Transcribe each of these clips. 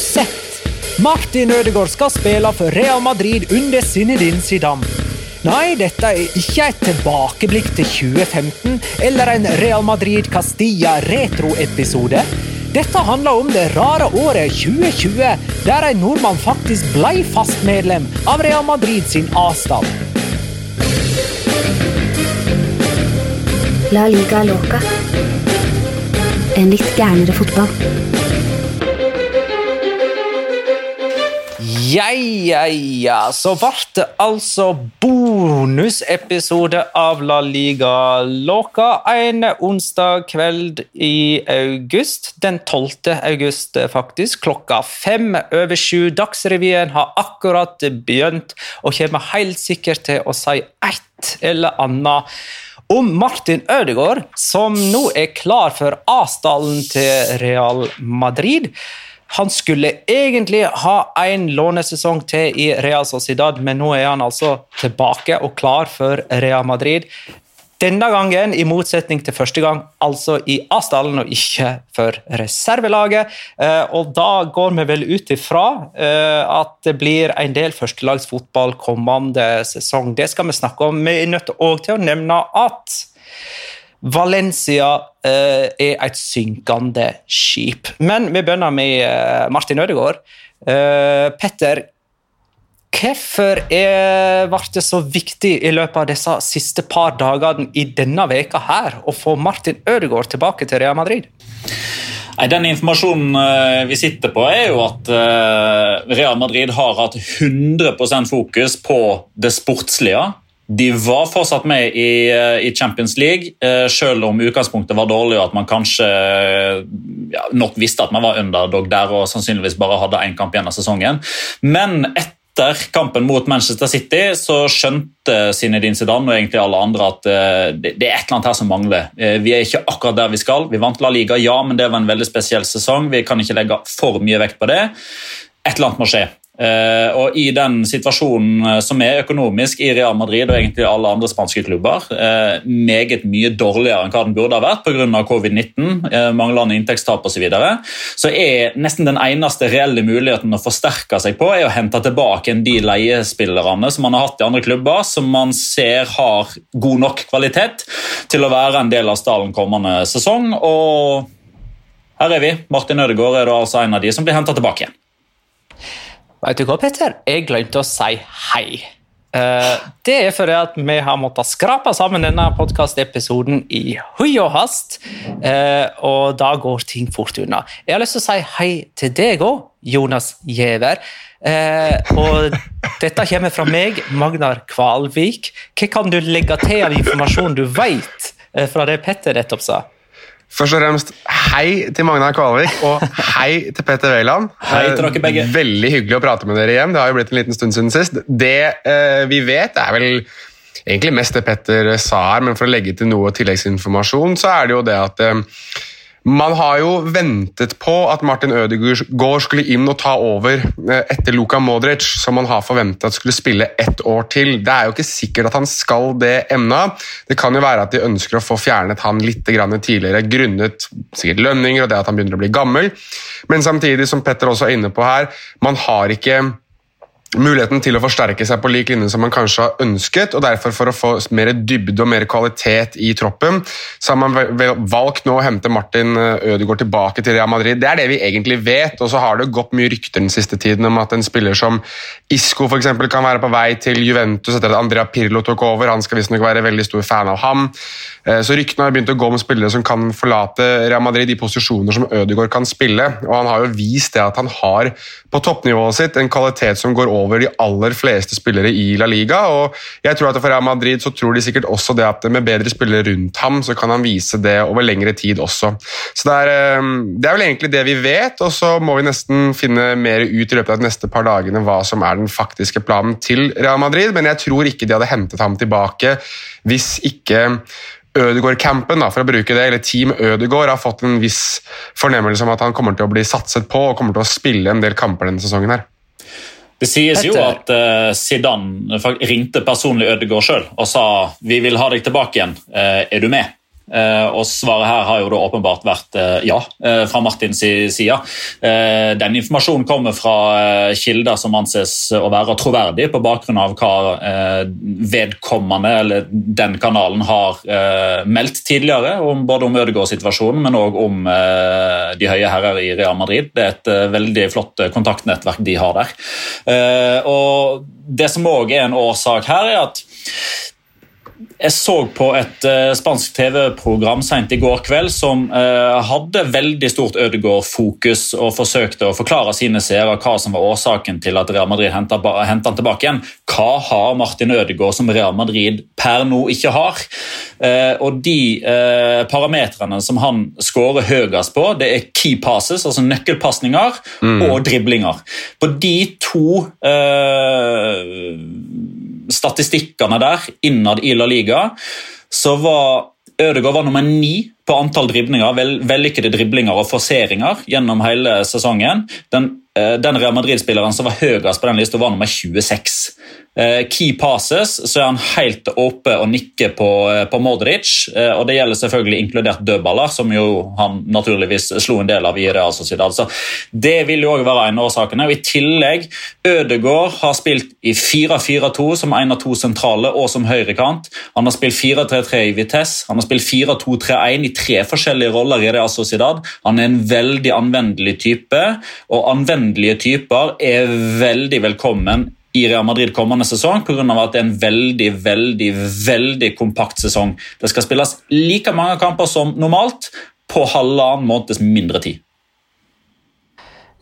sett? Martin Ødegaard skal spille for Real Madrid under Zinedine Zidane. Nei, dette er ikke et tilbakeblikk til 2015 eller en Real Madrid Castilla retro-episode. Dette handler om det rare året 2020, der en nordmann faktisk ble fast medlem av Real Madrid sin A-stall. La liga loca. En litt gærnere fotball. Ja, ja, ja. Så ble det altså bonusepisode av La Liga Loca en onsdag kveld i august. Den 12. august, faktisk. Klokka fem over sju. Dagsrevyen har akkurat begynt og kommer helt sikkert til å si et eller annet om Martin Ødegaard, som nå er klar for A-stallen til Real Madrid. Han skulle egentlig ha en lånesesong til i Real Sociedad, men nå er han altså tilbake og klar for Real Madrid. Denne gangen, i motsetning til første gang, altså i A-stallen og ikke for reservelaget. Eh, og da går vi vel ut ifra eh, at det blir en del førstelagsfotball kommende sesong. Det skal vi snakke om. Vi er nødt til å nevne at Valencia eh, er et synkende skip. Men vi begynner med eh, Martin Ødegaard. Eh, Petter, hvorfor ble det så viktig i løpet av disse siste par dagene i denne veka her å få Martin Ødegaard tilbake til Real Madrid? Nei, Den informasjonen eh, vi sitter på, er jo at eh, Real Madrid har hatt 100% fokus på det sportslige de var fortsatt med i, eh, i, Champions League, eh, selv om utgangspunktet var dårlig og at man kanskje ja, nok visste at man var underdog der og sannsynligvis bare hadde én kamp igjen av sesongen. Men etter kampen mot Manchester City så skjønte Zinedine Zidane og egentlig alle andre at eh, det, det er et eller annet her som mangler. Vi er ikke akkurat der vi skal. Vi vant La Liga, ja, men det var en veldig spesiell sesong. Vi kan ikke legge for mye vekt på det. Et eller annet må skje. Uh, og I den situasjonen uh, som er økonomisk i Real Madrid og egentlig alle andre spanske klubber, uh, meget mye dårligere enn hva den burde ha vært pga. covid-19, manglende inntektstap osv., så, videre, så er nesten den eneste reelle muligheten å forsterke seg på er å hente tilbake de leiespillerne som man har hatt i andre klubber, som man ser har god nok kvalitet til å være en del av stallen kommende sesong. og her er vi. Martin Ødegaard er da altså en av de som blir henta tilbake igjen. Vet du hva, Petter? Jeg glemte å si hei. Uh, det er fordi at vi har måttet skrape sammen denne podkastepisoden i hui og hast. Uh, og da går ting fort unna. Jeg har lyst til å si hei til deg òg, Jonas Giæver. Uh, og dette kommer fra meg, Magnar Kvalvik. Hva kan du legge til av informasjon du vet fra det Petter nettopp sa? Først og fremst hei til Magnar Kvalvik og hei til Petter Wæland. Hei til dere begge. Veldig hyggelig å prate med dere igjen. Det har jo blitt en liten stund siden sist. Det eh, vi vet, er vel egentlig mest det Petter sa her, men for å legge til noe tilleggsinformasjon, så er det jo det at eh, man har jo ventet på at Martin Ødegaard skulle inn og ta over eh, etter Luka Modric, som man har forventet skulle spille ett år til. Det er jo ikke sikkert at han skal det ennå. Det kan jo være at de ønsker å få fjernet han litt tidligere, grunnet sikkert lønninger og det at han begynner å bli gammel. Men samtidig, som Petter også er inne på her, man har ikke muligheten til å forsterke seg på lik linje som man kanskje har ønsket. og Derfor, for å få mer dybde og mer kvalitet i troppen, så har man valgt nå å hente Martin eh, Ødegaard tilbake til Real Madrid. Det er det vi egentlig vet, og så har det gått mye rykter den siste tiden om at en spiller som Isco for eksempel, kan være på vei til Juventus etter at Andrea Pirlo tok over. Han skal visstnok være veldig stor fan av ham. Eh, så Ryktene har begynt å gå om spillere som kan forlate Real Madrid i posisjoner som Ødegaard kan spille. og Han har jo vist det at han har på toppnivået sitt en kvalitet som går over over de aller fleste spillere i La Liga. og jeg tror at For Real Madrid så tror de sikkert også det at med bedre spillere rundt ham, så kan han vise det over lengre tid også. Så Det er, eh, det er vel egentlig det vi vet, og så må vi nesten finne mer ut i løpet av de neste par dagene hva som er den faktiske planen til Real Madrid, men jeg tror ikke de hadde hentet ham tilbake hvis ikke Ødegård-campen, for å bruke det, eller Team Ødegård har fått en viss fornemmelse om at han kommer til å bli satset på og kommer til å spille en del kamper denne sesongen. her. Det sies jo at uh, Zidane ringte personlig Ødegaard sjøl og sa vi vil ha deg tilbake igjen. Uh, er du med? Eh, og Svaret her har jo da åpenbart vært eh, ja, eh, fra Martins side. Den informasjonen kommer fra kilder som anses å være troverdige på bakgrunn av hva vedkommende eller den kanalen har meldt tidligere, både om Ødegaard-situasjonen, men òg om de høye herrer i Real Madrid. Det er et veldig flott kontaktnettverk de har der. Og Det som òg er en årsak her, er at jeg så på et uh, spansk TV-program sent i går kveld som uh, hadde veldig stort Ødegaard-fokus og forsøkte å forklare sine seere hva som var årsaken til at Real Madrid hentet han tilbake igjen. Hva har Martin Ødegaard som Real Madrid per nå ikke har? Uh, og De parametrene som han skårer høyest på, det er key passes, altså nøkkelpasninger, mm. og driblinger. På de to statistikkene der innad i La Liga, så var Ødegaard var nummer ni på antall driblinger, vel, vellykkede driblinger og forseringer gjennom hele sesongen. Den, den Real Madrid-spilleren som var høyest på den lista, var nummer 26. Eh, key passes så er han helt oppe og nikker på, eh, på Modric. Eh, og Det gjelder selvfølgelig inkludert dødballer, som jo han naturligvis slo en del av i Real Sociedad. Så det vil jo også være en av årsakene. I tillegg, Ødegaard har spilt i 4-4-2 som en av to sentrale og som høyrekant. Han har spilt 4-3-3 i Vitesse, han har spilt 4-2-3-1 i tre forskjellige roller i Real Sociedad. Han er en veldig anvendelig type, og anvendelige typer er veldig velkommen i Real Madrid kommende sesong pga. at det er en veldig veldig, veldig kompakt sesong. Det skal spilles like mange kamper som normalt på halvannen måneds mindre tid.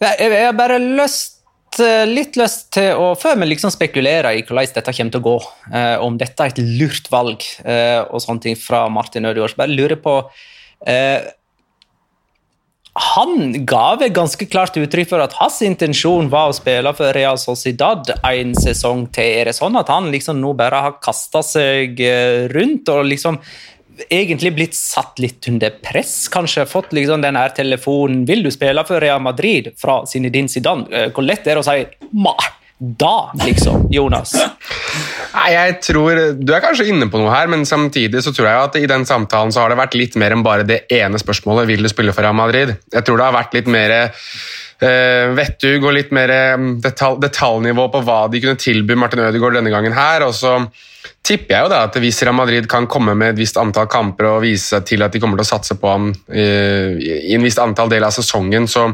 Jeg har bare lyst, eh, litt lyst til å Før vi liksom spekulerer i hvordan dette kommer til å gå, eh, om dette er et lurt valg eh, og sånne ting fra Martin Ødegaard, bare lurer på han ga vel ganske klart uttrykk for at hans intensjon var å spille for Real Sociedad en sesong til. Er det sånn at han liksom nå bare har kasta seg eh, rundt og liksom egentlig blitt satt litt under press? Kanskje fått liksom den her telefonen 'Vil du spille for Real Madrid?' fra Zinedine Zidane. Eh, hvor lett er det å si 'ma'? Da, liksom, Jonas? Nei, jeg tror, Du er kanskje inne på noe her, men samtidig så tror jeg at i den samtalen så har det vært litt mer enn bare det ene spørsmålet vil du spille for Real Madrid. Jeg tror det har vært litt mer uh, vettug og litt mer mm, detalj, detaljnivå på hva de kunne tilby Martin Ødegaard denne gangen her. og så tipper jeg jo da at hvis Real Madrid kan komme med et visst antall kamper og vise seg til at de kommer til å satse på ham eh, i en visst antall del av sesongen, så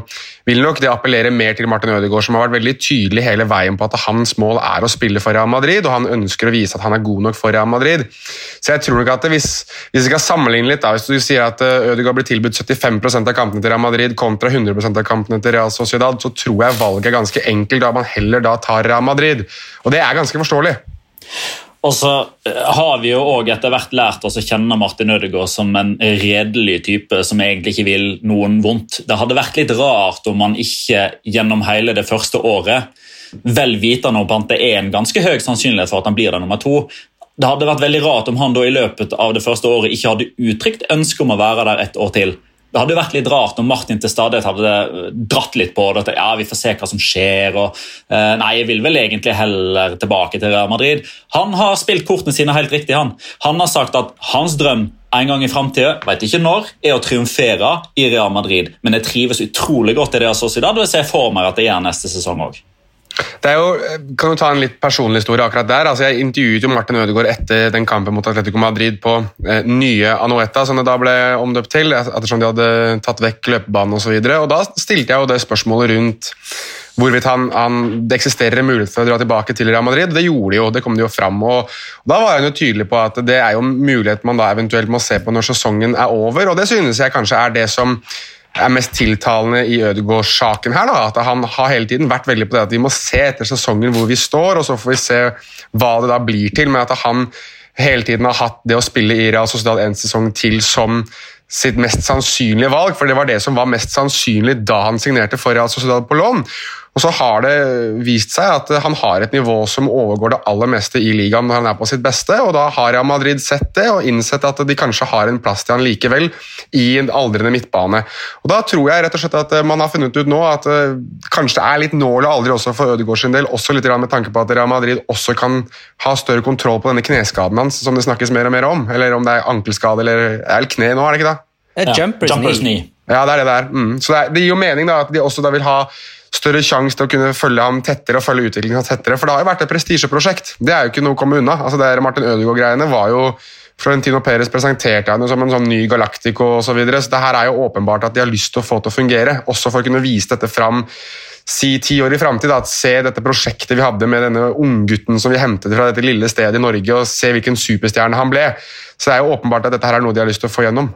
vil nok det appellere mer til Martin Ødegaard, som har vært veldig tydelig hele veien på at hans mål er å spille for Real Madrid, og han ønsker å vise at han er god nok for Real Madrid. Så jeg tror nok at hvis, hvis vi skal sammenligne litt, da, hvis du sier at eh, Ødegaard blir tilbudt 75% av kampene til Real Madrid kontra 100% av kampene til Real Sociedad, så tror jeg valget er ganske enkelt, da man heller da tar Real Madrid. Og det er ganske forståelig. Og så eh, har vi jo også etter hvert lært oss å kjenne Martin Ødegaard som en redelig type som egentlig ikke vil noen vondt. Det hadde vært litt rart om han ikke gjennom hele det første året, vel vitende om at det er en ganske høy sannsynlighet for at han blir der nummer to, det hadde vært veldig rart om han da i løpet av det første året ikke hadde uttrykt ønske om å være der et år til. Det hadde vært litt rart om Martin til stadighet hadde eh, dratt litt på det. at ja, vi får se hva som skjer, og uh, Nei, jeg vil vel egentlig heller tilbake til Real Madrid. Han har spilt kortene sine helt riktig. Han Han har sagt at hans drøm en gang i framtida, vet ikke når, er å triumfere i Real Madrid. Men jeg trives utrolig godt i det Sociedad, og jeg ser for meg at det gjør neste sesong òg. Det er jo, kan du ta en litt personlig historie akkurat der? Altså, jeg intervjuet jo Martin Ødegaard etter den kampen mot Atletico Madrid på eh, nye Anoeta, som det da ble omdøpt til, ettersom de hadde tatt vekk løpebanen osv. Da stilte jeg jo det spørsmålet rundt hvorvidt han, han, det eksisterer en mulighet for å dra tilbake til Real Madrid. Det gjorde de jo, det kom de jo fram. og, og Da var han jo tydelig på at det er jo mulighet man da eventuelt må se på når sesongen er over, og det synes jeg kanskje er det som er mest tiltalende i Ødegaard-saken her. Da, at Han har hele tiden vært veldig på det at vi må se etter sesongen hvor vi står, og så får vi se hva det da blir til. Men at han hele tiden har hatt det å spille i Real Sociedad en sesong til som sitt mest sannsynlige valg, for det var det som var mest sannsynlig da han signerte for Real Sociedad på lån. Og så har det vist seg at han har et nivå som overgår det aller meste i ligaen når han er på sitt beste, og da har Real Madrid sett det og innsett at de kanskje har en plass til han likevel i en aldrende midtbane. Og Da tror jeg rett og slett at man har funnet ut nå at uh, kanskje det er litt nå eller aldri også for Ødegaard sin del, også litt med tanke på at Real Madrid også kan ha større kontroll på denne kneskaden hans, som det snakkes mer og mer om, eller om det er ankelskade eller er det kne nå, er det ikke det? Ja, jumpers, jumpers knee. Ja, det er det der. Mm. Så det, er, det, gir jo mening da, at de også da vil ha større sjanse til å kunne følge ham tettere og følge utviklingen hans tettere. For det har jo vært et prestisjeprosjekt. Det er jo ikke noe å komme unna. Altså det Martin Ødegaard-greiene var jo Florentino Perez presenterte han som en sånn ny Galactico osv. Så, videre. så det her er jo åpenbart at de har lyst til å få til å fungere, også for å kunne vise dette fram si ti år i framtid. Se dette prosjektet vi hadde med denne unggutten som vi hentet fra dette lille stedet i Norge, og se hvilken superstjerne han ble. Så det er jo åpenbart at dette her er noe de har lyst til å få gjennom.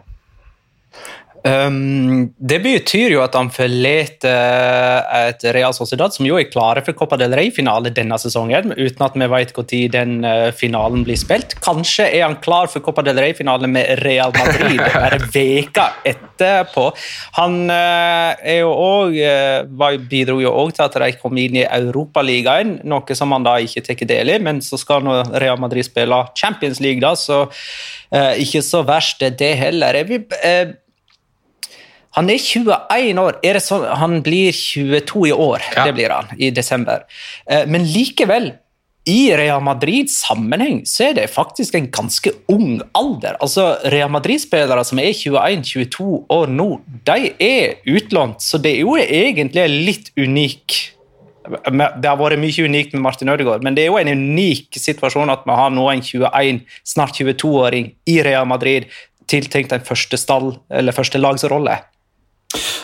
Um, det betyr jo at han forlater et Real Sociedad som jo er klare for Copa del Rey-finale denne sesongen, uten at vi vet når den uh, finalen blir spilt. Kanskje er han klar for Copa del Rey-finale med Real Madrid bare veka etterpå. Han uh, er jo uh, bidro jo òg til at de kom inn i Europaligaen, noe som han da ikke tar del i, men så skal nå Real Madrid spille Champions League, da, så ikke så verst det heller. Jeg vil han er 21 år. Er sånn, han blir 22 i år, ja. det blir han, i desember. Eh, men likevel, i Real Madrid-sammenheng så er det faktisk en ganske ung alder. Altså, Real Madrid-spillere som er 21-22 år nå, de er utlånt, så det er jo egentlig litt unik det har vært mye unikt med Martin Ødegaard, men det er jo en unik situasjon at vi har nå en 21, snart 22-åring i Real Madrid tiltenkt en første stall, eller første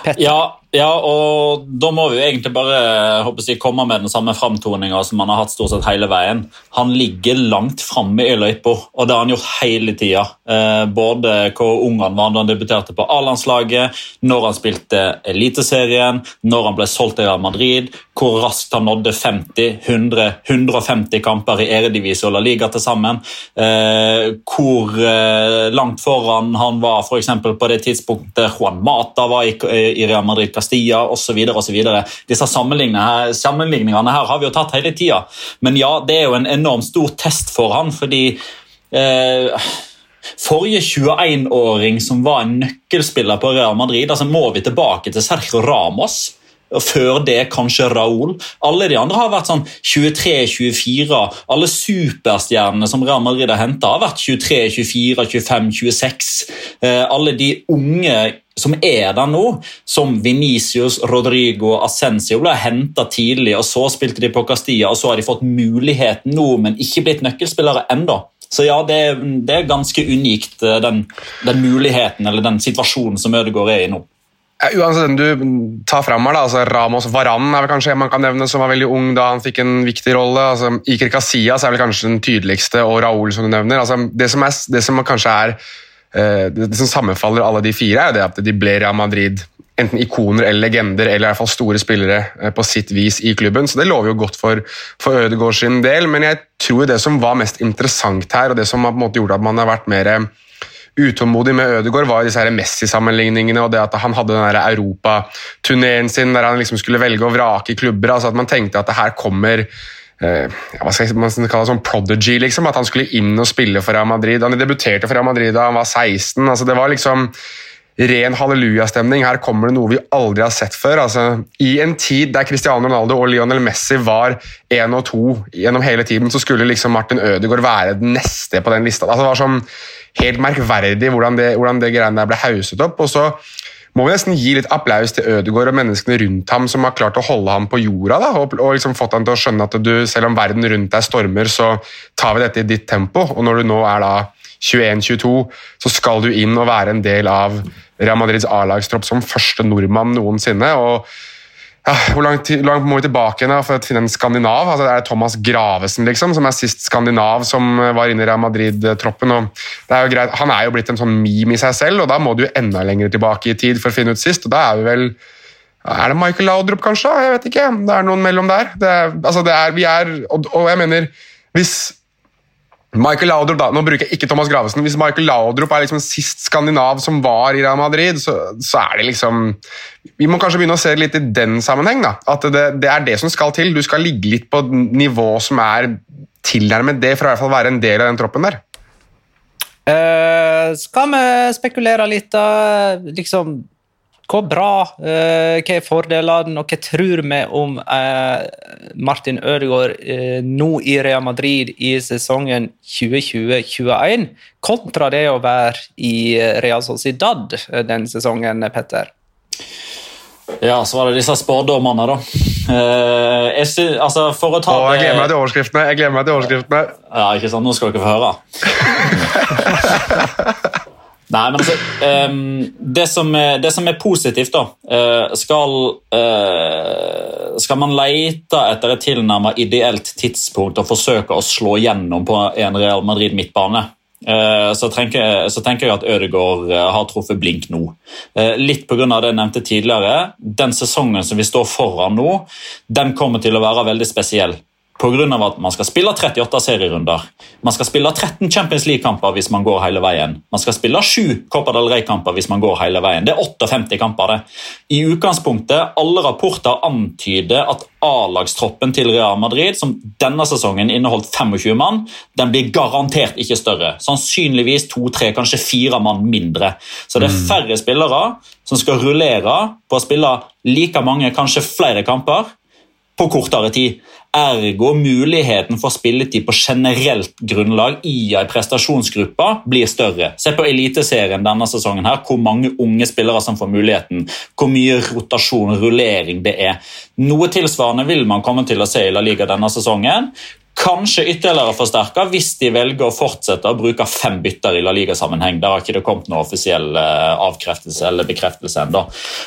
lagsrolle. Ja, ja, og da må vi jo egentlig bare håper jeg, komme med den samme framtoninga som han har hatt stort sett hele veien. Han ligger langt framme i løypa, og det har han gjort hele tida. Eh, både hvor ung han var da han debuterte på A-landslaget, når han spilte Eliteserien, når han ble solgt til Real Madrid, hvor raskt han nådde 50, 100, 150 kamper i Eredivise og La Liga til sammen. Eh, hvor eh, langt foran han var f.eks. på det tidspunktet Juan Mata var i, i Real Madrid Castilla osv. Disse sammenligningene her har vi jo tatt hele tida. Men ja, det er jo en enormt stor test for han, fordi eh, Forrige 21-åring som var en nøkkelspiller på Real Madrid, altså må vi tilbake til Sergio Ramos før det kanskje Raúl. Alle de andre har vært sånn 23-24. Alle superstjernene som Real Madrid har henta, har vært 23, 24, 25, 26. Alle de unge som er der nå, som Venicius, Rodrigo Ascencio, ble henta tidlig, og så spilte de på Castilla, og så har de fått muligheten nå, men ikke blitt nøkkelspillere ennå. Så ja, det, det, er ganske unikt, eh, den, den muligheten eller den situasjonen som Ødegaard er i nå. Uansett den du tar fram her, da, altså Ramos Varan er vel kanskje en man kan nevne som var veldig ung da han fikk en viktig rolle. altså Iker Casillas er vel kanskje den tydeligste, og Raúl som du nevner. altså Det som, er, det som kanskje er uh, det, som sammenfaller alle de fire, er at de ble Real Madrid enten ikoner eller legender, eller i hvert fall store spillere uh, på sitt vis i klubben. Så det lover jo godt for, for Ødegaard sin del. Men jeg tror det som var mest interessant her, og det som måte gjorde at man har vært mer utålmodig med Ødegaard, var disse Messi-sammenligningene og det at han hadde den europaturneen sin der han liksom skulle velge å vrake klubber. altså At man tenkte at det her kommer eh, hva skal man kalle det, sånn prodigy, liksom, At han skulle inn og spille for Real Madrid. Han debuterte for Real Madrid da han var 16. altså Det var liksom ren hallelujastemning. Her kommer det noe vi aldri har sett før. Altså, I en tid der Cristiano Ronaldo og Lionel Messi var én og to gjennom hele tiden, så skulle liksom Martin Ødegaard være den neste på den lista. Altså, det var sånn helt merkverdig hvordan det, hvordan det greiene der ble hauset opp. og så må vi nesten gi litt applaus til Ødegaard og menneskene rundt ham som har klart å holde ham på jorda. Da, og, og liksom fått ham til å skjønne at du, selv om verden rundt deg stormer, så tar vi dette i ditt tempo. Og når du nå er da 21-22, så skal du inn og være en del av Real Madrids A-lagstropp som første nordmann noensinne. og ja, Hvor langt, langt, må vi tilbake igjen for å finne en skandinav? Altså, det er Thomas Gravesen liksom, som er sist skandinav som var inne i Real Madrid-troppen. Han er jo blitt en sånn meme i seg selv, og da må du jo enda lenger tilbake i tid for å finne ut sist. og da Er vi vel, er det Michael Laudrup, kanskje? Jeg vet ikke. Det er noen mellom der. Det altså, det er, vi er, og, og jeg mener, hvis Michael Laudrup, da, nå bruker jeg ikke Thomas Gravesen. Hvis Michael Laudrup er liksom sist skandinav som var i Real Madrid, så, så, er det liksom Vi må kanskje begynne å se det litt i den sammenheng. da, At det, det, er det som skal til. Du skal ligge litt på nivå som er tilnærmet det, for å i hvert fall være en del av den troppen der. Uh, skal vi spekulere litt, da? Liksom hvor bra, uh, hva er fordelene, og hva tror vi om uh, Martin Ødegaard uh, nå i Real Madrid i sesongen 2020-2021, kontra det å være i Real Sociedad den sesongen, Petter? Ja, så var det disse spådommene, da. jeg sy altså, for å ta Åh, jeg gleder meg til overskriftene. Jeg gleder meg til overskriftene. Ja, ikke sant? Nå skal dere få høre. Nei, men altså, det, som er, det, som er, positivt, da uh, skal, uh, skal man lete etter et tilnærmet ideelt tidspunkt og forsøke å slå gjennom på en Real Madrid midtbane, uh, så, tenker, så, tenker, jeg at Ødegaard har truffet blink nå. Litt pga. det jeg nevnte tidligere. Den sesongen som vi står foran nå, den kommer til å være veldig spesiell. Pga. at man skal spille 38 serierunder. Man skal spille 13 Champions League-kamper hvis man går hele veien. Man skal spille 7 Copa del Rey-kamper hvis man går hele veien. Det er 58 kamper. det. I utgangspunktet, alle rapporter antyder at A-lagstroppen til Real Madrid, som denne sesongen inneholdt 25 mann, den blir garantert ikke større. Sannsynligvis to-tre, kanskje fire mann mindre. Så det er mm. færre spillere som skal rullere på å spille like mange, kanskje flere kamper på kortere tid. Ergo muligheten for spilletid på generelt grunnlag i en prestasjonsgruppe blir større. Se på Eliteserien denne sesongen. her, Hvor mange unge spillere som får muligheten. Hvor mye rotasjon, og rullering det er. Noe tilsvarende vil man komme til å se i La Liga denne sesongen. Kanskje ytterligere forsterka hvis de velger å fortsette å bruke fem bytter i La Liga-sammenheng. Der har ikke det kommet noen offisiell eh, avkreftelse eller bekreftelse ennå.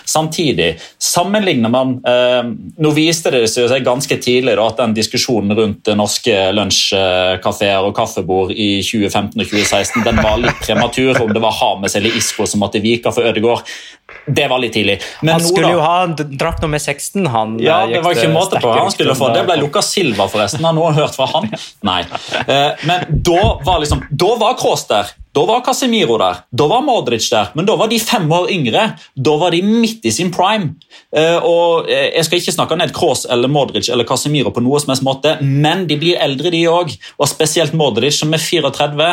Samtidig, sammenligner man eh, Nå viste det seg ganske tidlig da, at den diskusjonen rundt norske lunsjkafeer og kaffebord i 2015 og 2016 den var litt prematur, om det var Hames eller Isco som måtte vike for Ødegaard. Det var litt tidlig. Men han skulle jo ha drakt nummer 16. han Ja, det var ikke måte på. Han skulle få. Det ble Lucas Silva, forresten. Han Har nå hørt fra han? Nei. Eh, men da var liksom, da var Kroos der. Da var Casemiro der, da var Modric der, men da var de fem år yngre. Da var de midt i sin prime. Eh, og eh, Jeg skal ikke snakke ned Kroos eller Modric eller Casemiro på noe som helst måte, men de blir eldre, de òg. Og spesielt Modric, som er 34.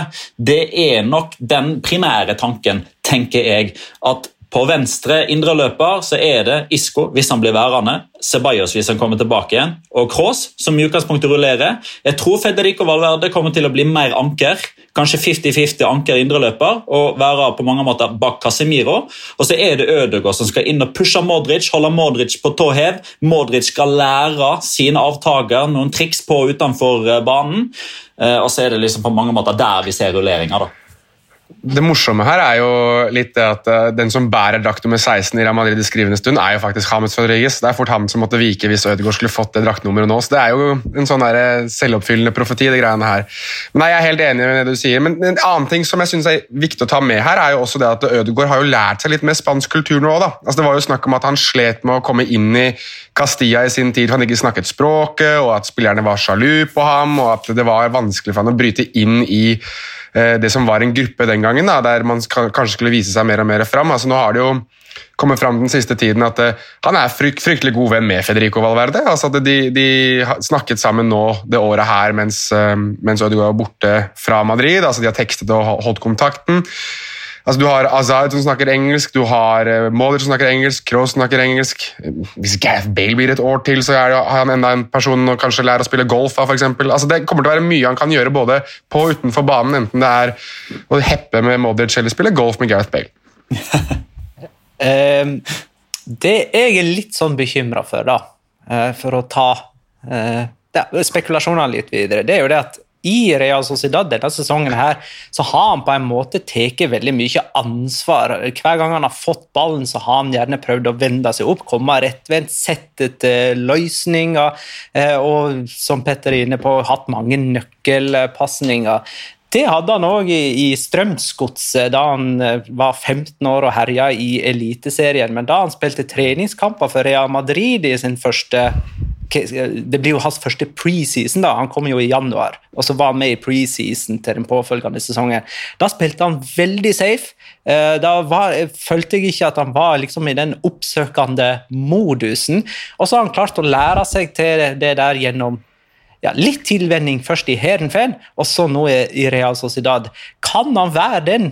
Det er nok den primære tanken, tenker jeg, at på venstre indre løper så er det Isco hvis han blir værende, Ceballos hvis han kommer tilbake igjen, og Kroos som i utgangspunktet rullerer. Jeg tror Federico Valverde kommer til å bli mer anker. Kanskje 50-50 anker indre løper, og være på mange måter bak Casemiro. Og så er det Ødegaard som skal inn og pushe Modric, holde Modric på tå hev. Modric skal lære sine avtaker noen triks på utenfor eh, banen. Eh, og så er det liksom på mange måter der vi ser rulleringa. da det morsomme her er jo litt det at uh, den som bærer drakt nummer 16 i Real Madrid i skrivende stund, er jo faktisk James Rodriguez. Det er fort han som måtte vike hvis Ødegaard skulle fått det draktnummeret nå. Så det er jo en sånn der eh, selvoppfyllende profeti, det greiene her. Men nei, Jeg er helt enig med det du sier. Men en annen ting som jeg synes er viktig å ta med her, er jo også det at Ødegaard har jo lært seg litt mer spansk kultur nå òg, da. Altså, det var jo snakk om at han slet med å komme inn i Castilla i sin tid, for han ikke snakket språket, og at spillerne var sjalu på ham, og at det var vanskelig for han å bryte inn i Eh, det som var en gruppe den gangen, da, der man kanskje skulle vise seg mer og mer fram. Altså, nå har det jo kommet fram den siste tiden at uh, han er frykt, fryktelig god venn med Federico Valverde. Altså, de, de snakket sammen nå det året her mens, uh, mens Ødegaard var borte fra Madrid. Altså, de har tekstet og holdt kontakten. Altså, du har Azar som snakker engelsk, du har uh, Modric som snakker engelsk, Kroos snakker engelsk. Hvis Gareth Bale blir et år til, så er han enda en person å kanskje lære å spille golf av, for Altså, det kommer til å være mye han kan gjøre både på og utenfor banen, enten det er å heppe med Modric eller spille golf med Gareth Bale. um, det jeg er litt sånn bekymra for, da, uh, for å ta uh, spekulasjonene litt videre, det er jo det at i Real Sociedad denne sesongen her, så har han på en måte tatt veldig mye ansvar. Hver gang han har fått ballen, så har han gjerne prøvd å vende seg opp, komme rettvendt, sette til løsninger. Eh, og som Petter er inne på, hatt mange nøkkelpasninger. Det hadde han òg i, i Strømsgodset da han eh, var 15 år og herja i Eliteserien. Men da han spilte treningskamper for Real Madrid i sin første Det blir jo hans første preseason. da, Han kom jo i januar, og så var han med i preseason til den påfølgende sesongen. Da spilte han veldig safe. Eh, da var, følte jeg ikke at han var liksom i den oppsøkende modusen. Og så har han klart å lære seg til det der gjennom ja, litt tilvenning først i Heerenveen, og så nå i Real Sociedad. Kan han være den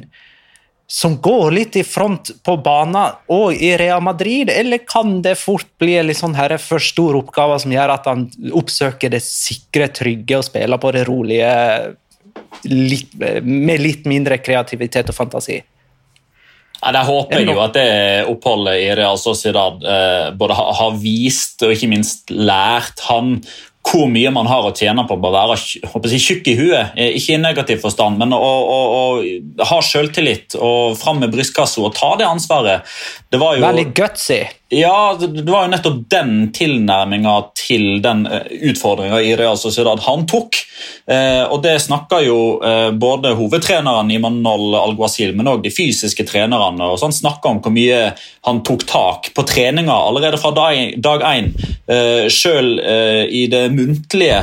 som går litt i front på banen og i Real Madrid, eller kan det fort bli en sånn for stor oppgave som gjør at han oppsøker det sikre, trygge og spiller på det rolige litt, med litt mindre kreativitet og fantasi? Ja, Der håper jeg jo at det oppholdet i Real Sociedad eh, både har vist og ikke minst lært han hvor mye man har å tjene på å være jeg, tjukk i huet. Eh, ikke i negativ forstand, men å, å, å ha selvtillit og fram med brystkassa og ta det ansvaret. Det var jo, Veldig gutsy. Ja, det var jo nettopp den tilnærminga til den eh, utfordringa i Real Sociedad han tok. Eh, og det snakka jo både hovedtreneren i Manol Alguacil, men òg de fysiske trenerne. og sånn snakka om hvor mye han tok tak på treninga allerede fra dag én. Sjøl i det muntlige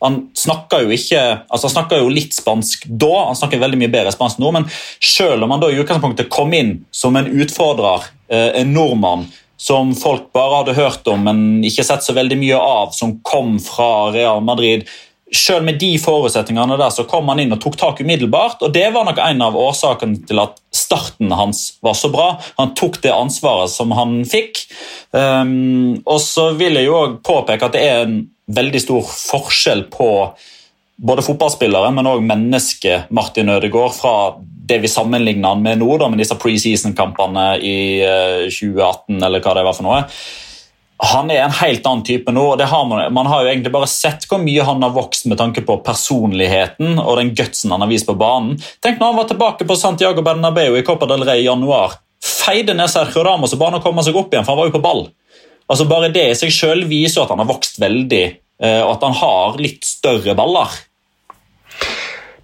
han snakka jo ikke, altså han snakka jo litt spansk da, han snakker veldig mye bedre spansk nå, men selv om han da i utgangspunktet kom inn som en utfordrer, eh, en nordmann som folk bare hadde hørt om, men ikke sett så veldig mye av, som kom fra Real Madrid selv med de forutsetningene der så kom han inn og tok tak umiddelbart. og Det var nok en av årsakene til at starten hans var så bra. Han tok det ansvaret som han fikk. Um, og så vil jeg jo også påpeke at det er en veldig stor forskjell på både fotballspillere, men òg mennesket Martin Ødegaard fra det vi sammenligner han med nå, da, med disse preseason-kampene i 2018, eh, eller hva det var for noe. Han er en helt annen type nå. og har man, man, har jo egentlig bare sett hvor mye han har vokst med tanke på personligheten og den gutsen han har vist på banen. Tenk når han var tilbake på Santiago Bernabeu i Copa del Rey i januar. Feide ned Sergio Ramos og bare komme seg opp igjen, for han var jo på ball. Altså Bare det i seg selv viser at han har vokst veldig, eh, og at han har litt større baller.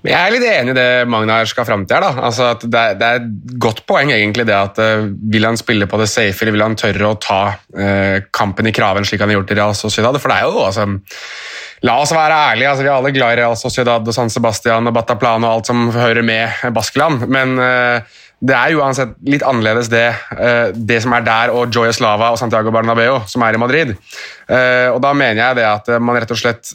Jeg er litt enig i det Magnar skal fram til her. Altså det, er, det er et godt poeng egentlig det at uh, vil han spille på det safe, eller vil han tørre å ta uh, kampen i kraven slik han har gjort i Real Sociedad? For det er jo altså, La oss være ærlige, altså, vi er alle glad i Real Sociedad og San Sebastian og Bataplan og alt som hører med Baskeland, men uh, det er uansett litt annerledes det, eh, det som er der, og Joya Slava og Santiago Bernabeu, som er i Madrid. Eh, og da mener jeg det at man rett og slett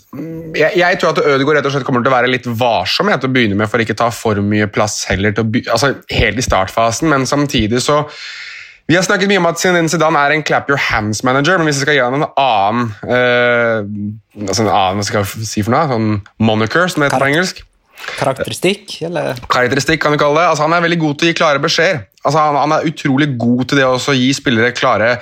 Jeg, jeg tror at Ødegaard rett og slett kommer til å være litt varsom til å begynne med for ikke ta for mye plass heller til å by, altså helt i startfasen, men samtidig så vi har snakket mye om at Zidane er en clap your hands-manager, men hvis jeg skal gi ham en annen eh, altså en annen, hva skal jeg si for noe, sånn moniker, som det heter på engelsk Karakteristikk, eller? Karakteristikk, kan du kalle det. Altså, han er veldig god til å gi klare beskjeder. Altså, han, han, er utrolig god til det å gi spillere klare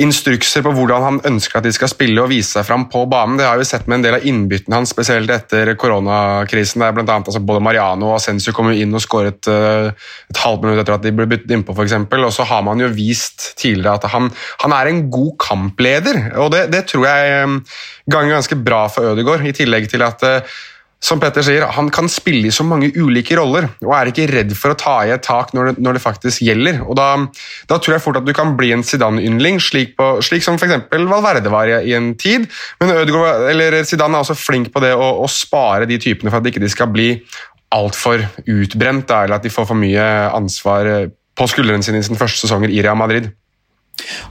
instrukser på hvordan han ønsker at de skal spille og vise seg fram på banen. Det har vi sett med en del av innbyttene hans, spesielt etter koronakrisen. der blant annet, altså, Både Mariano og Ascencio kom jo inn og skåret uh, et halvt minutt etter at de ble byttet innpå, f.eks. Og så har man jo vist tidligere at han, han er en god kampleder, og det, det tror jeg um, ganger ganske bra for Ødegaard, i tillegg til at uh, som Petter sier, han kan spille i så mange ulike roller og er ikke redd for å ta i et tak når det, når det faktisk gjelder. Og da, da, tror jeg fort at du kan bli en Zidane-yndling, slik, slik, som f.eks. Valverde var i, i, en tid. Men Ødegaard, Zidane er også flink på det å, å spare de typene for at de ikke skal bli altfor utbrent, da, eller at de får for mye ansvar på skuldrene sine i sine første sesonger i Real Madrid.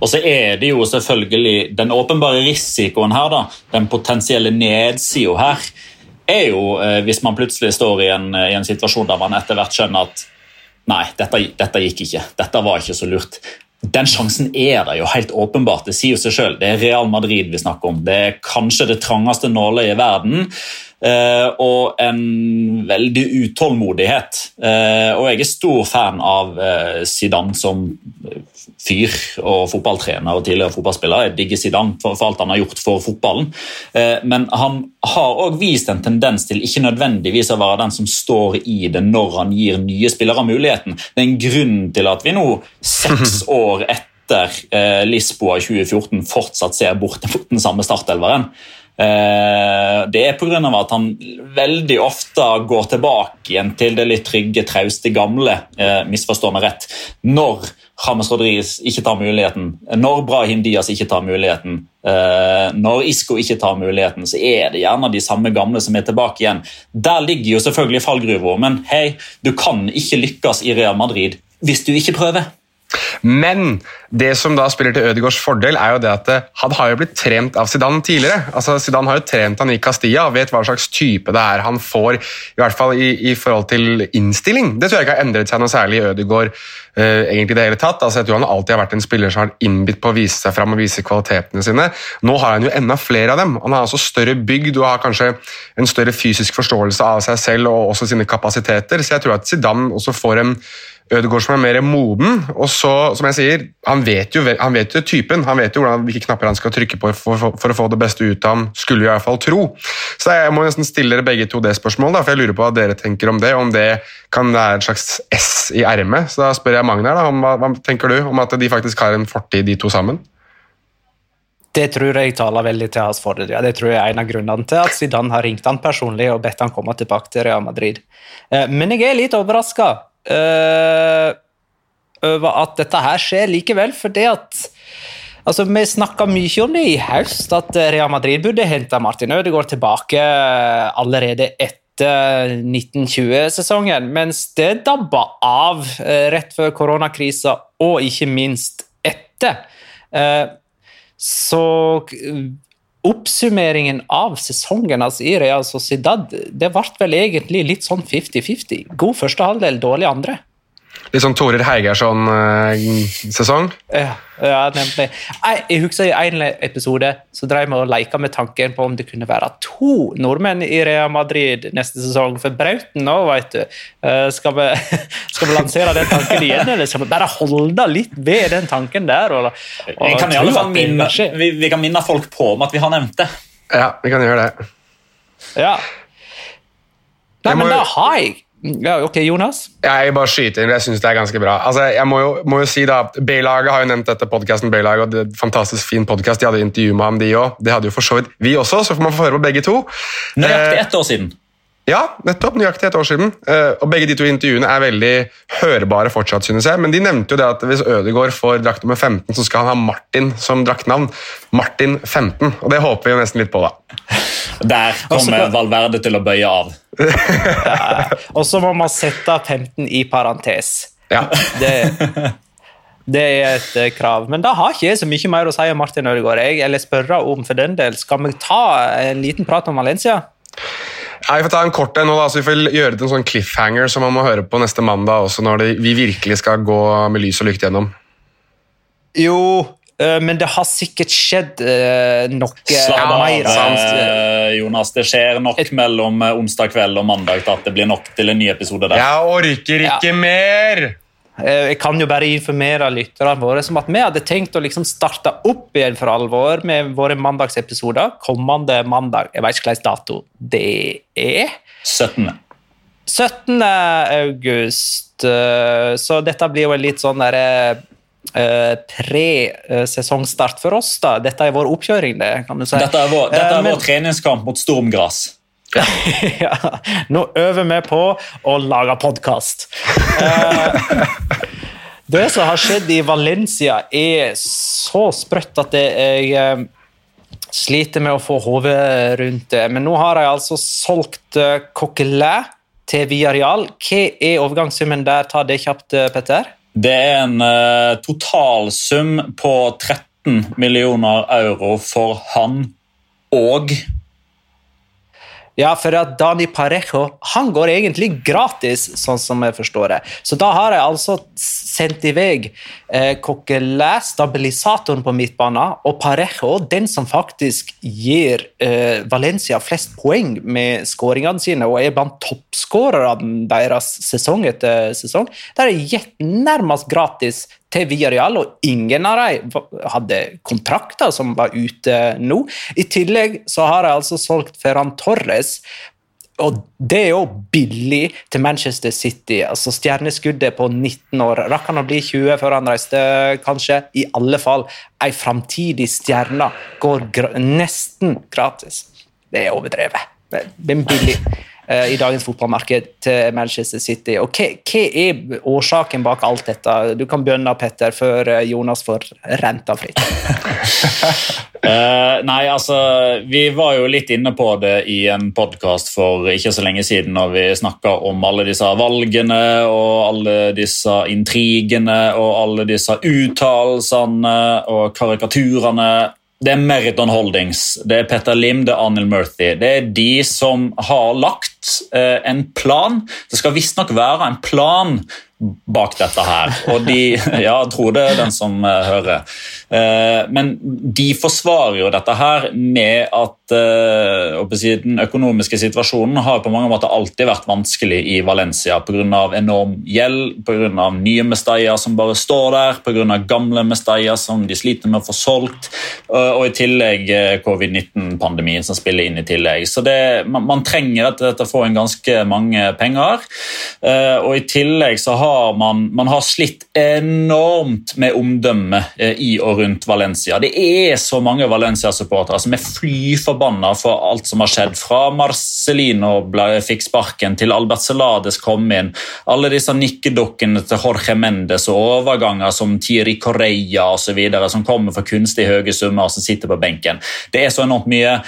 Og så er det jo selvfølgelig den åpenbare risikoen her, da, den potensielle nedsida her er jo eh, hvis man plutselig står i en, i en, situasjon der man etter hvert skjønner at nei, dette, dette, gikk ikke, dette var ikke så lurt. Den sjansen er der jo helt åpenbart. Det sier jo seg selv. Det er Real Madrid vi snakker om. Det er kanskje det trangeste nåløyet i verden. Eh, og en veldig utålmodighet. Eh, og jeg er stor fan av Zidane som fyr og fotballtrener og tidligere fotballspiller. Jeg digger Zidane for, for, alt han har gjort for fotballen. Eh, men han har òg vist en tendens til ikke nødvendigvis å være den som står i det når han gir nye spillere muligheten. Det er en grunn til at vi nå, seks år etter eh, Lisboa 2014, fortsatt ser bort mot den samme startelveren. Eh, det er pga. at han veldig ofte går tilbake igjen til det litt trygge, trauste, gamle. Misforstå meg rett. Når James Rodriguez ikke tar muligheten, når Brahim Diaz ikke tar muligheten, eh, når Isco ikke tar muligheten, så er det gjerne de samme gamle som er tilbake igjen. Der ligger jo selvfølgelig fallgruva, men hei, du kan ikke lykkes i Real Madrid hvis du ikke prøver. Men det som da spiller til Ødegaards fordel, er jo det at eh, han har jo blitt trent av Zidane tidligere. Altså Zidane har jo trent han i Castilla og vet hva slags type det er han får, i hvert fall i, i forhold til innstilling. Det tror jeg ikke har endret seg noe særlig i Ødegaard uh, egentlig det hele tatt. Altså Jeg tror han alltid har vært en spiller som har innbitt på å vise seg fram og vise kvalitetene sine. Nå har han jo enda flere av dem. Han har altså større bygd og har kanskje en større fysisk forståelse av seg selv og også sine kapasiteter, så jeg tror at Zidane også får en Ødegaard som er mer moden. og så, som jeg sier, Han vet jo, han vet jo typen, han vet jo hvordan, hvilke knapper han skal trykke på for, for, for, å få det beste ut av ham, skulle vi i hvert fall tro. Så Jeg må nesten stille dere begge to det spørsmålet, da, for jeg lurer på hva dere tenker om det. Om det kan være en slags S i ermet. Så da spør jeg Magnar, da, om, hva, hva tenker du om at de faktisk har en fortid, de to sammen? Det tror jeg taler veldig til hans fordel. Ja, det tror jeg er en av grunnene til at Zidane har ringt han personlig og bedt han komme tilbake til Real Madrid. Eh, men jeg er litt overraska uh, over at dette her skjer likevel, fordi at Altså, Vi snakka mye om det i høst, at Real Madrid burde hente Martin Ødegaard tilbake allerede etter 1920-sesongen, mens det dabba av uh, rett før koronakrisa, og ikke minst etter. Så oppsummeringen av sesongen altså i Real Sociedad det ble vel egentlig litt sånn 50-50. God første halvdel, dårlig andre. Litt sånn Torer Heigersson-sesong? Ja, ja, nemlig. Jeg, jeg husker I en episode så drev vi og leka med tanken på om det kunne være to nordmenn i Real Madrid neste sesong. For Brauten nå, vet du. Skal vi, skal vi lansere den tanken igjen, eller skal vi bare holde litt ved den tanken der? Og, og vi, kan i alle fall minne, vi, vi kan minne folk på om at vi har nevnt det. Ja, vi kan gjøre det. Ja. Nei, men da har jeg ja, ok, Jonas? Jeg bare skyter inn, jeg syns det er ganske bra. Altså, jeg må jo, må jo si da, B-laget har jo nevnt dette podkasten, B-laget, og det er en fantastisk fin podkast. De hadde intervju med ham, de òg. Det hadde jo for så vidt vi også, så får man få høre på begge to. Nøyaktig ett år siden. Ja, nettopp. Nøyaktig et år siden. Og Begge de to intervjuene er veldig hørbare fortsatt, synes jeg. Men de nevnte jo det at hvis Ødegaard får drakt nummer 15, så skal han ha Martin som draktnavn. Martin 15. Og det håper vi jo nesten litt på, da. Der kommer Valverde til å bøye av. ja, og så må man sette 15 i parentes. Ja. Det, det, er et eh, krav. Men da har ikke jeg så mye mer å si om Martin Ødegaard. Jeg, eller spørre om for den del. Skal vi ta en liten prat om Valencia? Ja, vi får ta en kort en nå, da, så vi får gjøre det en sånn cliffhanger som man må høre på neste mandag, også når det, vi virkelig skal gå med lys og lykte gjennom. Jo, Eh, men det har sikkert skjedd uh, noe Slapp av, Uh, Jonas, det skjer nok Et... mellom onsdag kveld og mandag til at det blir nok til en ny episode. der. Jeg orker ikke ja. mer! Jeg kan jo bare informere lytterne våre som at vi hadde tenkt å liksom starte opp igjen for alvor med våre mandagsepisoder kommende mandag. Jeg vet ikke hvilken dato det er. 17. 17. august. Så dette blir jo en litt sånn derre Uh, pre-sesongstart for oss. da. Dette er vår oppkjøring. det, kan du si. Dette er vår, dette er uh, men, treningskamp mot stormgress. Ja. Nå øver vi på å lage podkast. Eh, det som har skjedd i Valencia, er så sprøtt at jeg sliter med å få hodet rundt det. Men nå har jeg altså solgt Coquelin til Villarreal. Hva er overgangssummen der? Ta det kjapt, Petter. Det er en totalsum på 13 millioner euro for han og ja, for at Dani Parejo han går egentlig gratis, sånn som jeg forstår det. Så da har jeg altså sendt i vei eh, Coquelin, stabilisatoren på midtbanen, og Parejo, den som faktisk gir eh, Valencia flest poeng med skåringene sine, og er blant toppskårerne deres sesong etter sesong. Der er gitt nærmest gratis til Villarreal, og ingen av dem hadde kontrakter som var ute nå. I tillegg så har jeg altså solgt Ferran Torres. Og det er jo billig til Manchester City. altså Stjerneskuddet på 19 år. Rakk han å bli 20 før han reiste, kanskje? I alle fall ei framtidig stjerne går gr nesten gratis. Det er overdrevet. Det er billig. I dagens fotballmarked til Manchester City. Og hva, hva, er årsaken bak alt dette? Du kan begynne, Petter, før Jonas får renta fritt. uh, nei, altså Vi var jo litt inne på det i en podkast for ikke så lenge siden når vi snakka om alle disse valgene og alle disse intrigene og alle disse uttalelsene og karikaturene det er Meriton Holdings, det er Petter Lim, det er Arnhild Murthy. Det er de som har lagt eh, en plan. Det skal visstnok være en plan bak dette her. Og de Ja, tror det er den som uh, hører. Uh, men de forsvarer jo dette her med at uh, den økonomiske situasjonen har på mange måter alltid vært vanskelig i Valencia pga. enorm gjeld, pga. nye Mestalla som bare står der, pga. gamle Mestalla som de sliter med å få solgt, og i tillegg covid-19-pandemien som spiller inn i tillegg. Så det, man, man trenger at dette får inn ganske mange penger. og i tillegg så har har man, man har slitt enormt med omdømmet eh, i og rundt Valencia. Det er så mange Valencia-supportere som er fly forbanna for alt som har skjedd. Fra Marcelino fikk sparken, til Albert Celades kom inn. Alle disse nikkedukkene til Jorge Mendes og overganger som Tiri Correia osv. som kommer for kunstig høye summer og som sitter på benken. Det er så enormt mye.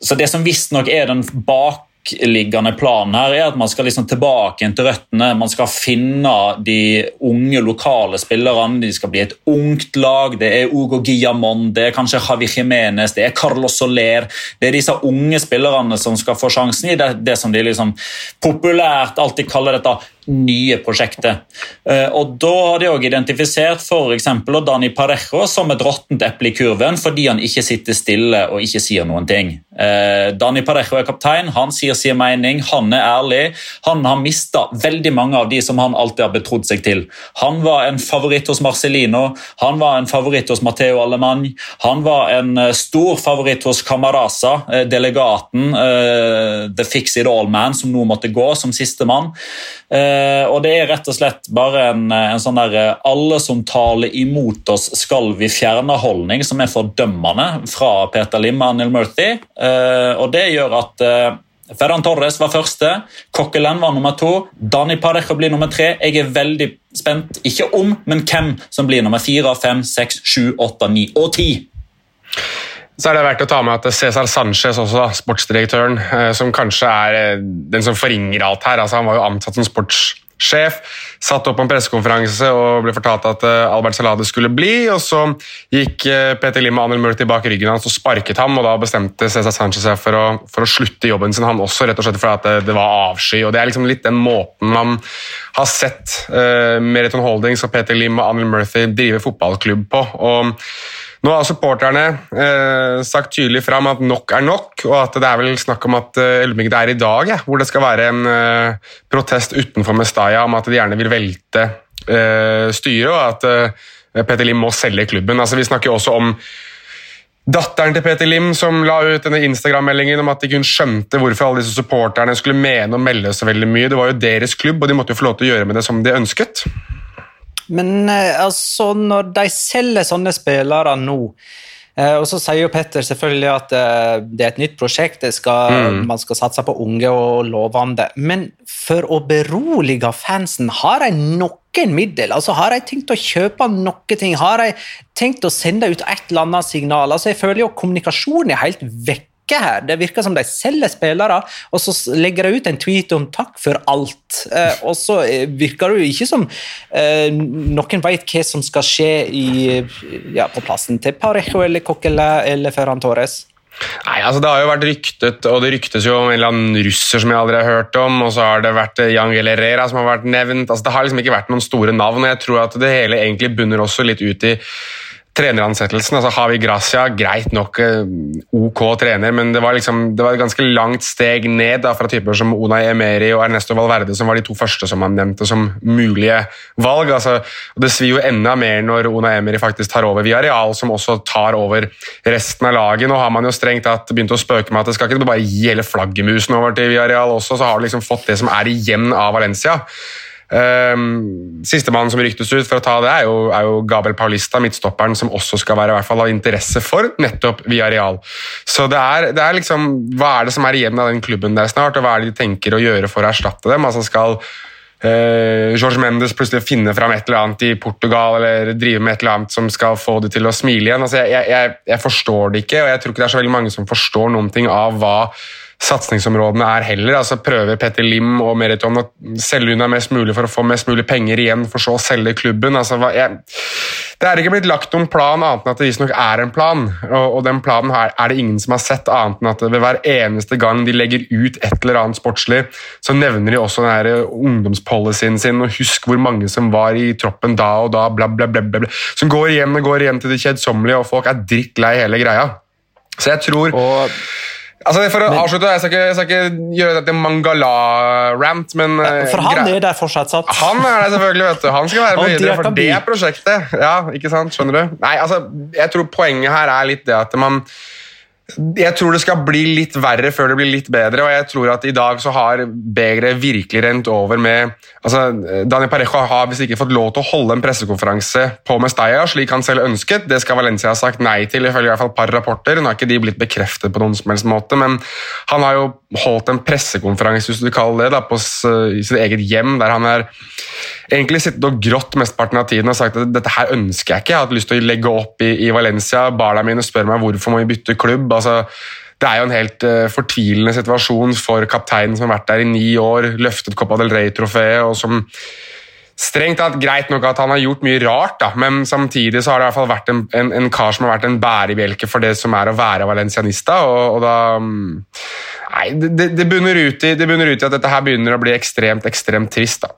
Så Det som visstnok er den bak bakerliggende planen her er at man skal liksom tilbake til røttene. Man skal finne de unge lokale spillerne. De skal bli et ungt lag. Det er Ugo Guillamon, det er kanskje Javi Jimenez, det er Carlos Soler. Det er disse unge spillerne som skal få sjansen i det, det som de liksom populært alltid kaller dette nye prosjektet. Eh, og Da har de også identifisert f.eks. Dani Parejo som et råttent eple i kurven fordi han ikke sitter stille og ikke sier noen ting. Eh, Dani Parejo er kaptein, han sier sin mening, han er ærlig. Han har mista veldig mange av de som han alltid har betrodd seg til. Han var en favoritt hos Marcelino, han var en favoritt hos Matteo Alemany, han var en eh, stor favoritt hos Camarasa, delegaten, the fix it all-man, som nå måtte gå som sistemann. Eh, og det er rett og slett bare en, en sånn der eh, alle som taler imot oss, skal vi fjerne-holdning, som er fordømmende fra Peter Lim og Neil Murthy. Eh, og det gjør at Ferran Torres var første, Coquelin var nummer to, Dani Parejo blir nummer tre. Jeg er veldig spent, ikke om, men hvem som blir nummer fire, fem, seks, sju, åtte, ni og ti. Så er det verdt å ta med at Cesar Sanchez, også, sportsdirektøren, eh, som kanskje er eh, den som forringer alt her. Altså, han var jo ansatt som sportssjef, satt opp en pressekonferanse og ble fortalt at eh, Albert Salade skulle bli. og Så gikk Peter Lim og Anel Murti bak ryggen hans og sparket ham. og Da bestemte Cesar Sanchez seg for å, for å, slutte jobben sin, han også, rett og slett fordi det, det, var avsky. og Det er liksom litt den måten man har sett uh, Meriton Holdings og Peter Lim og Anel Murthy drive fotballklubb på. og nå har supporterne eh, sagt tydelig fram at nok er nok, og at det er vel snakk om at eh, det er i dag, ja, hvor det skal være en eh, protest utenfor Mestaya om at de gjerne vil velte eh, styret, og at eh, Peter Lim må selge klubben. Altså, vi snakker også om Datteren til Peter Lim som la ut denne Instagram-meldingen om at de kun skjønte hvorfor alle disse supporterne skulle mene og melde så veldig mye. Det var jo deres klubb, og de måtte jo få lov til å gjøre med det som de ønsket. Men eh, altså, når de selger sånne spillere nå eh, og så sier jo Petter selvfølgelig at eh, det er et nytt prosjekt, skal, mm. man skal satse på unge og lovende. Men for å berolige fansen, har de noen middel? Altså, har de tenkt å kjøpe noe ting? Har de tenkt å sende ut et eller annet signal? Altså, jeg føler jo kommunikasjonen er helt vekk her. Det virker som de selger spillere, og så legger de ut en tweet om 'takk for alt'. Eh, og så eh, virker det jo ikke som eh, noen vet hva som skal skje i, ja, på plassen til Parejo eller Coquelin eller Ferran Torres. Nei, altså Det har jo vært ryktet, og det ryktes jo om en eller annen russer som jeg aldri har hørt om. Og så har det vært Jan Herrera som har vært nevnt. altså Det har liksom ikke vært noen store navn. og Jeg tror at det hele egentlig bunner også litt ut i treneransettelsen. altså Havi Gracia, greit nok eh, ok trener, men det var, liksom, det var et ganske langt steg ned da, fra typer som Unai Emeri og Ernesto Valverde, som var de to første som han nevnte som mulige valg. altså Det svir jo enda mer når Unai Emeri faktisk tar over via Real, som også tar over resten av laget. Nå har man jo strengt tatt begynt å spøke med at det skal ikke bare gi hele flaggermusen over til Villarreal også, så har du liksom fått det som er igjen av Valencia. Um, Sistemann som ryktes ut for å ta det, er jo, er jo Gabriel Paulista, midtstopperen, som også skal være i hvert fall av interesse for nettopp via Real. Så det er, det er liksom Hva er det som er igjen av den klubben der snart, og hva er det de tenker å gjøre for å erstatte dem? Altså skal uh, George Mendes plutselig finne fram et eller annet i Portugal eller drive med et eller annet som skal få det til å smile igjen? Altså, jeg, jeg, jeg forstår det ikke, og jeg tror ikke det er så veldig mange som forstår noen ting av hva satsingsområdene er heller. altså Prøver Petter Lim og Meriton å selge unna mest mulig for å få mest mulig penger igjen, for så å selge klubben. altså jeg, Det er ikke blitt lagt noen plan annet enn at det visstnok er en plan. Og, og, den planen her er det ingen som har sett, annet enn at ved hver eneste gang de legger ut et eller annet sportslig, så nevner de også den der ungdomspolicyen sin, og husk hvor mange som var i troppen da og da, bla, bla, bla. bla, bla. Som går igjen og går igjen til det kjedsommelige, og folk er drittlei hele greia. Så jeg tror Og Altså, for å men, avslutte, Jeg skal ikke, jeg skal ikke gjøre dette Mangala-rant, men For han er der fortsatt satt? Han er der selvfølgelig, vet du. Han skal være med videre for det prosjektet. Ja, ikke sant? Skjønner du? Nei, altså, Jeg tror poenget her er litt det at man jeg tror det skal bli litt verre før det blir litt bedre, og jeg tror at i dag så har begeret virkelig rent over med altså, Daniel Parejo har visst ikke fått lov til å holde en pressekonferanse på Mestalla, slik han selv ønsket. Det skal Valencia ha sagt nei til, ifølge i hvert fall par rapporter. Nå har ikke de blitt bekreftet på noen som helst måte, men han har jo holdt en pressekonferanse hvis du kaller det, da, på sitt eget hjem, der han er egentlig sittet og grått mesteparten av tiden og sagt at dette her ønsker jeg ikke. Jeg har hatt lyst til å legge opp i, i Valencia. Barna mine spør meg hvorfor må vi bytte klubb. altså det er jo en helt uh, fortvilende situasjon for kapteinen som har vært der i ni år, løftet Copa del Rey-trofeet, og som Strengt tatt greit nok at han har gjort mye rart, da, men samtidig så har det i hvert fall vært en, en, en kar som har vært en bærebjelke for det som er å være valencianista. og, og da mm, Nei, det, det, bunner ut i, det bunner ut i at dette her begynner å bli ekstremt, ekstremt trist. da.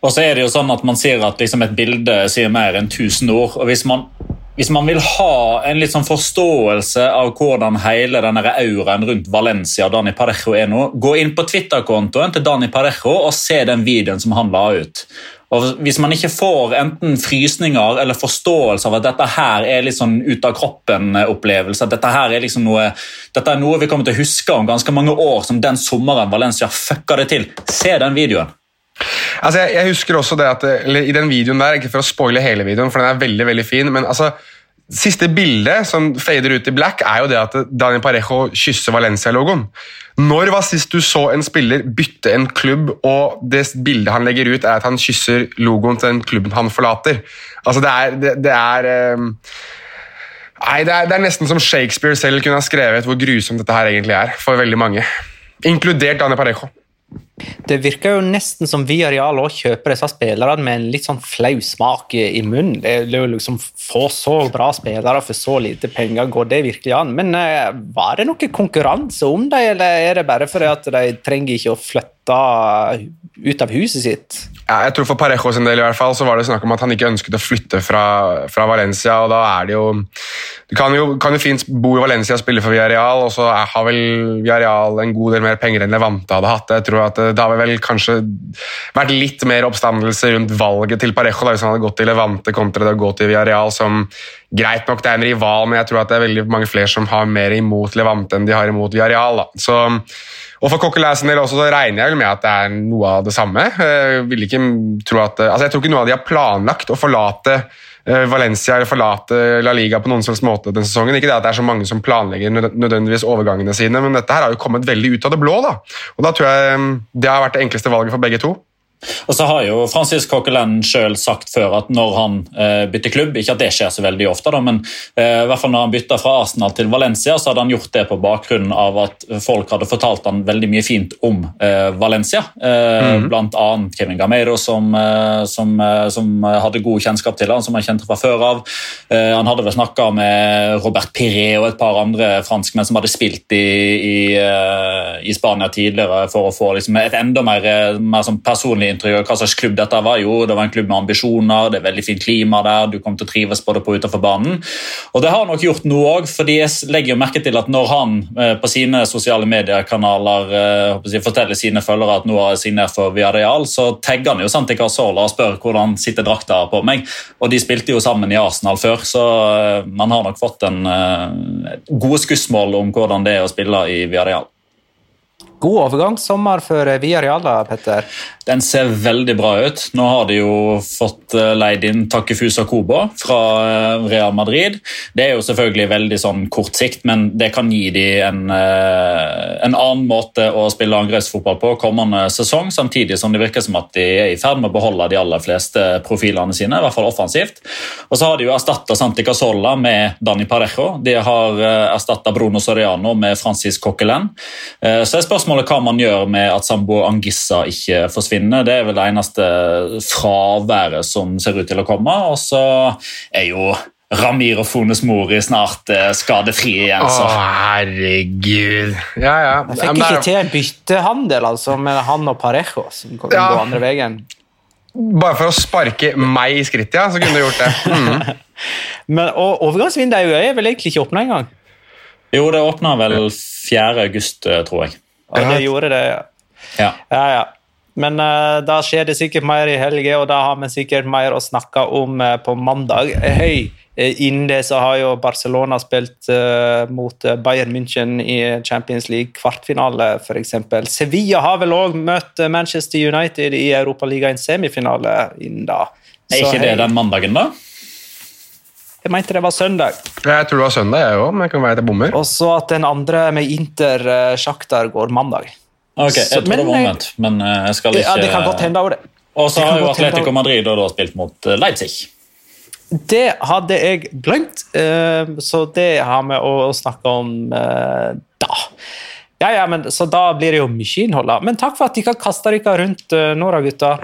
Og så er det jo sånn at Man sier at liksom et bilde sier mer enn tusen ord. og hvis man hvis man vil ha en litt sånn forståelse av hvordan hele denne auraen rundt Valencia Dani Parejo er nå, gå inn på Twitter-kontoen til Dani Parejo og se den videoen som han la ut. Og Hvis man ikke får enten frysninger eller forståelse av at dette her er litt sånn ut av kroppen-opplevelse, at dette her er liksom noe, dette er noe vi kommer til å huske om ganske mange år, som den sommeren Valencia fucka det til, se den videoen. Altså, jeg, jeg, husker også det at I den videoen der, ikke for å spoile hele videoen, for den er veldig veldig fin, men altså Siste bildet som fader ut i black, er jo det at Daniel Parejo kysser Valencia-logoen. Når var sist du så en spiller bytte en klubb, og det bildet han legger ut, er at han kysser logoen til den klubben han forlater? Altså, det er, det, det er um Nei, det er, det er, nesten som Shakespeare selv kunne ha skrevet hvor grusomt dette her egentlig er for veldig mange. Inkludert Daniel Parejo. Det virker jo nesten som Villarreal òg kjøper disse spillerne med en litt sånn flau smak i munnen. Det er jo liksom Få så bra spillere for så lite penger, går det virkelig an? Men uh, var det noe konkurranse om dem, eller er det bare fordi at de trenger ikke å flytte ut av huset sitt? Ja, jeg tror For Parejo sin del i hvert fall, så var det snakk om at han ikke ønsket å flytte fra, fra Valencia. og da er det jo Du kan jo, kan jo fint bo i Valencia og spille for Villarreal, og så har vel Villarreal en god del mer penger enn Levante hadde hatt. Jeg tror at Det har vel kanskje vært litt mer oppstandelse rundt valget til Parejo da, hvis han hadde gått til Levante kontra det å gå til Villarreal, som greit nok det er en rival, men jeg tror at det er veldig mange flere som har mer imot Levante enn de har imot Villarreal. da. Så og For Coquelin så regner jeg vel med at det er noe av det samme. Jeg, vil ikke tro at, altså jeg tror ikke noe av de har planlagt å forlate eh, Valencia eller forlate La Liga på noen slags måte denne sesongen. Ikke det at det er så mange som planlegger nødvendigvis overgangene sine, men dette her har jo kommet veldig ut av det blå. da. Og Da tror jeg mm, det har vært det enkleste valget for begge to. Og så har jo Francis Coquelin sjøl sagt før at når han eh, bytter klubb Ikke at det skjer så veldig ofte, da, men eh, i hvert fall når han bytta fra Arsenal til Valencia, så hadde han gjort det på bakgrunn av at folk hadde fortalt han veldig mye fint om eh, Valencia. Mm. Blant annet Kevin Gameiro, som, eh, som, eh, som, hadde god kjennskap til han, som han kjente fra før av. han hadde vel snakka med Robert Piré og et par andre franskmenn som hadde spilt i, i, i Spania tidligere, for å få liksom, et enda mer, mer sånn personlig inntrykk av hva slags klubb dette var. Jo, det var en klubb med ambisjoner, det er veldig fint klima der, du kommer til å trives både på utenfor banen. Og det har han nok gjort nå òg, fordi jeg legger merke til at når han eh, på sine sosiale mediekanaler eh, forteller sine følgere at nå har jeg signert for Viadeal, så tagger han jo Santi Carzola og spør hvordan sitter drakta på meg. Og de spilte jo sammen i Arsenal før, så eh, man har nok fått en gode skussmål om hvordan det er å spille i Villarreal. God for Villarreal, da, Petter? Den ser veldig bra ut. Nå har de jo fått eh, leid inn Takefusa Kobo fra eh, Real Madrid. Det er jo selvfølgelig veldig sånn kort sikt, men det kan gi de en, eh, en annen måte å spille angrepsfotball på kommende sesong, samtidig som det virker som at de er i ferd med å beholde de aller fleste profilene sine, i hvert fall offensivt. Og så har de jo erstatta Santi Casolla med Dani Parejo. De har erstatta Bruno Soriano med Francis Coquelin. Så er spørsmålet hva man gjør med at Sambo Angissa ikke forsvinner forsvinner. Det er vel det eneste fraværet som ser ut til å komme. Og så er jo Ramir og Fones Mori snart eh, skadefri igjen. Så. Å, herregud. Ja, ja. Jeg fikk ikke til en byttehandel altså, med han og Parejo, som kom ja. gå andre veien. Bare for å sparke meg i skrittet, ja, så kunne du gjort det. Mm. Men, og Overgangsvinduet er vel egentlig ikke åpna engang? Jo, det åpna vel 4. august, eh, tror jeg. Og det gjorde det, ja. ja. ja. Men uh, da skjer det sikkert mer i helga, og da har vi sikkert mer å snakke om uh, på mandag. Hei, uh, innen det så har jo Barcelona spilt mot Bayern München i Champions League kvartfinale, f.eks. Sevilla har vel òg møtt Manchester United i Europaligaens semifinale innen da. Så, er ikke det den mandagen, da? Jeg mente det var søndag. Jeg tror det var søndag, jeg òg, men jeg kan være til bommer. Og så at den andre med Inter Sjaktar går mandag. Ok, Jeg tror men, det var omvendt, men eh, jeg skal ikke Ja, Det kan godt hende det. Og så har jo Atletico Madrid og da spilt mot eh, Leipzig. Det hadde jeg glemt, eh, så det har vi å snakke om da. Ja, ja, men, Så da blir det jo mye innhold. Men takk for at dere kasta dere rundt nå, da, gutta.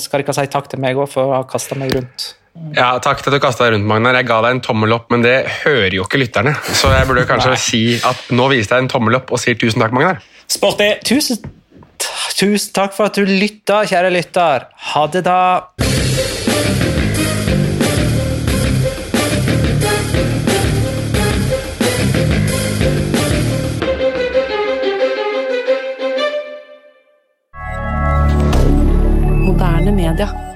Skal dere si takk til meg òg for å ha kasta meg rundt? Ja, Takk til at du kasta deg rundt, Magnar. Jeg ga deg en tommel opp, men det hører jo ikke lytterne. Så jeg burde kanskje si at nå viste jeg en tommel opp og sier tusen takk, Magnar. Sporty. Tusen, tusen takk for at du lytta, kjære lytter. Ha det, da. Moderne media.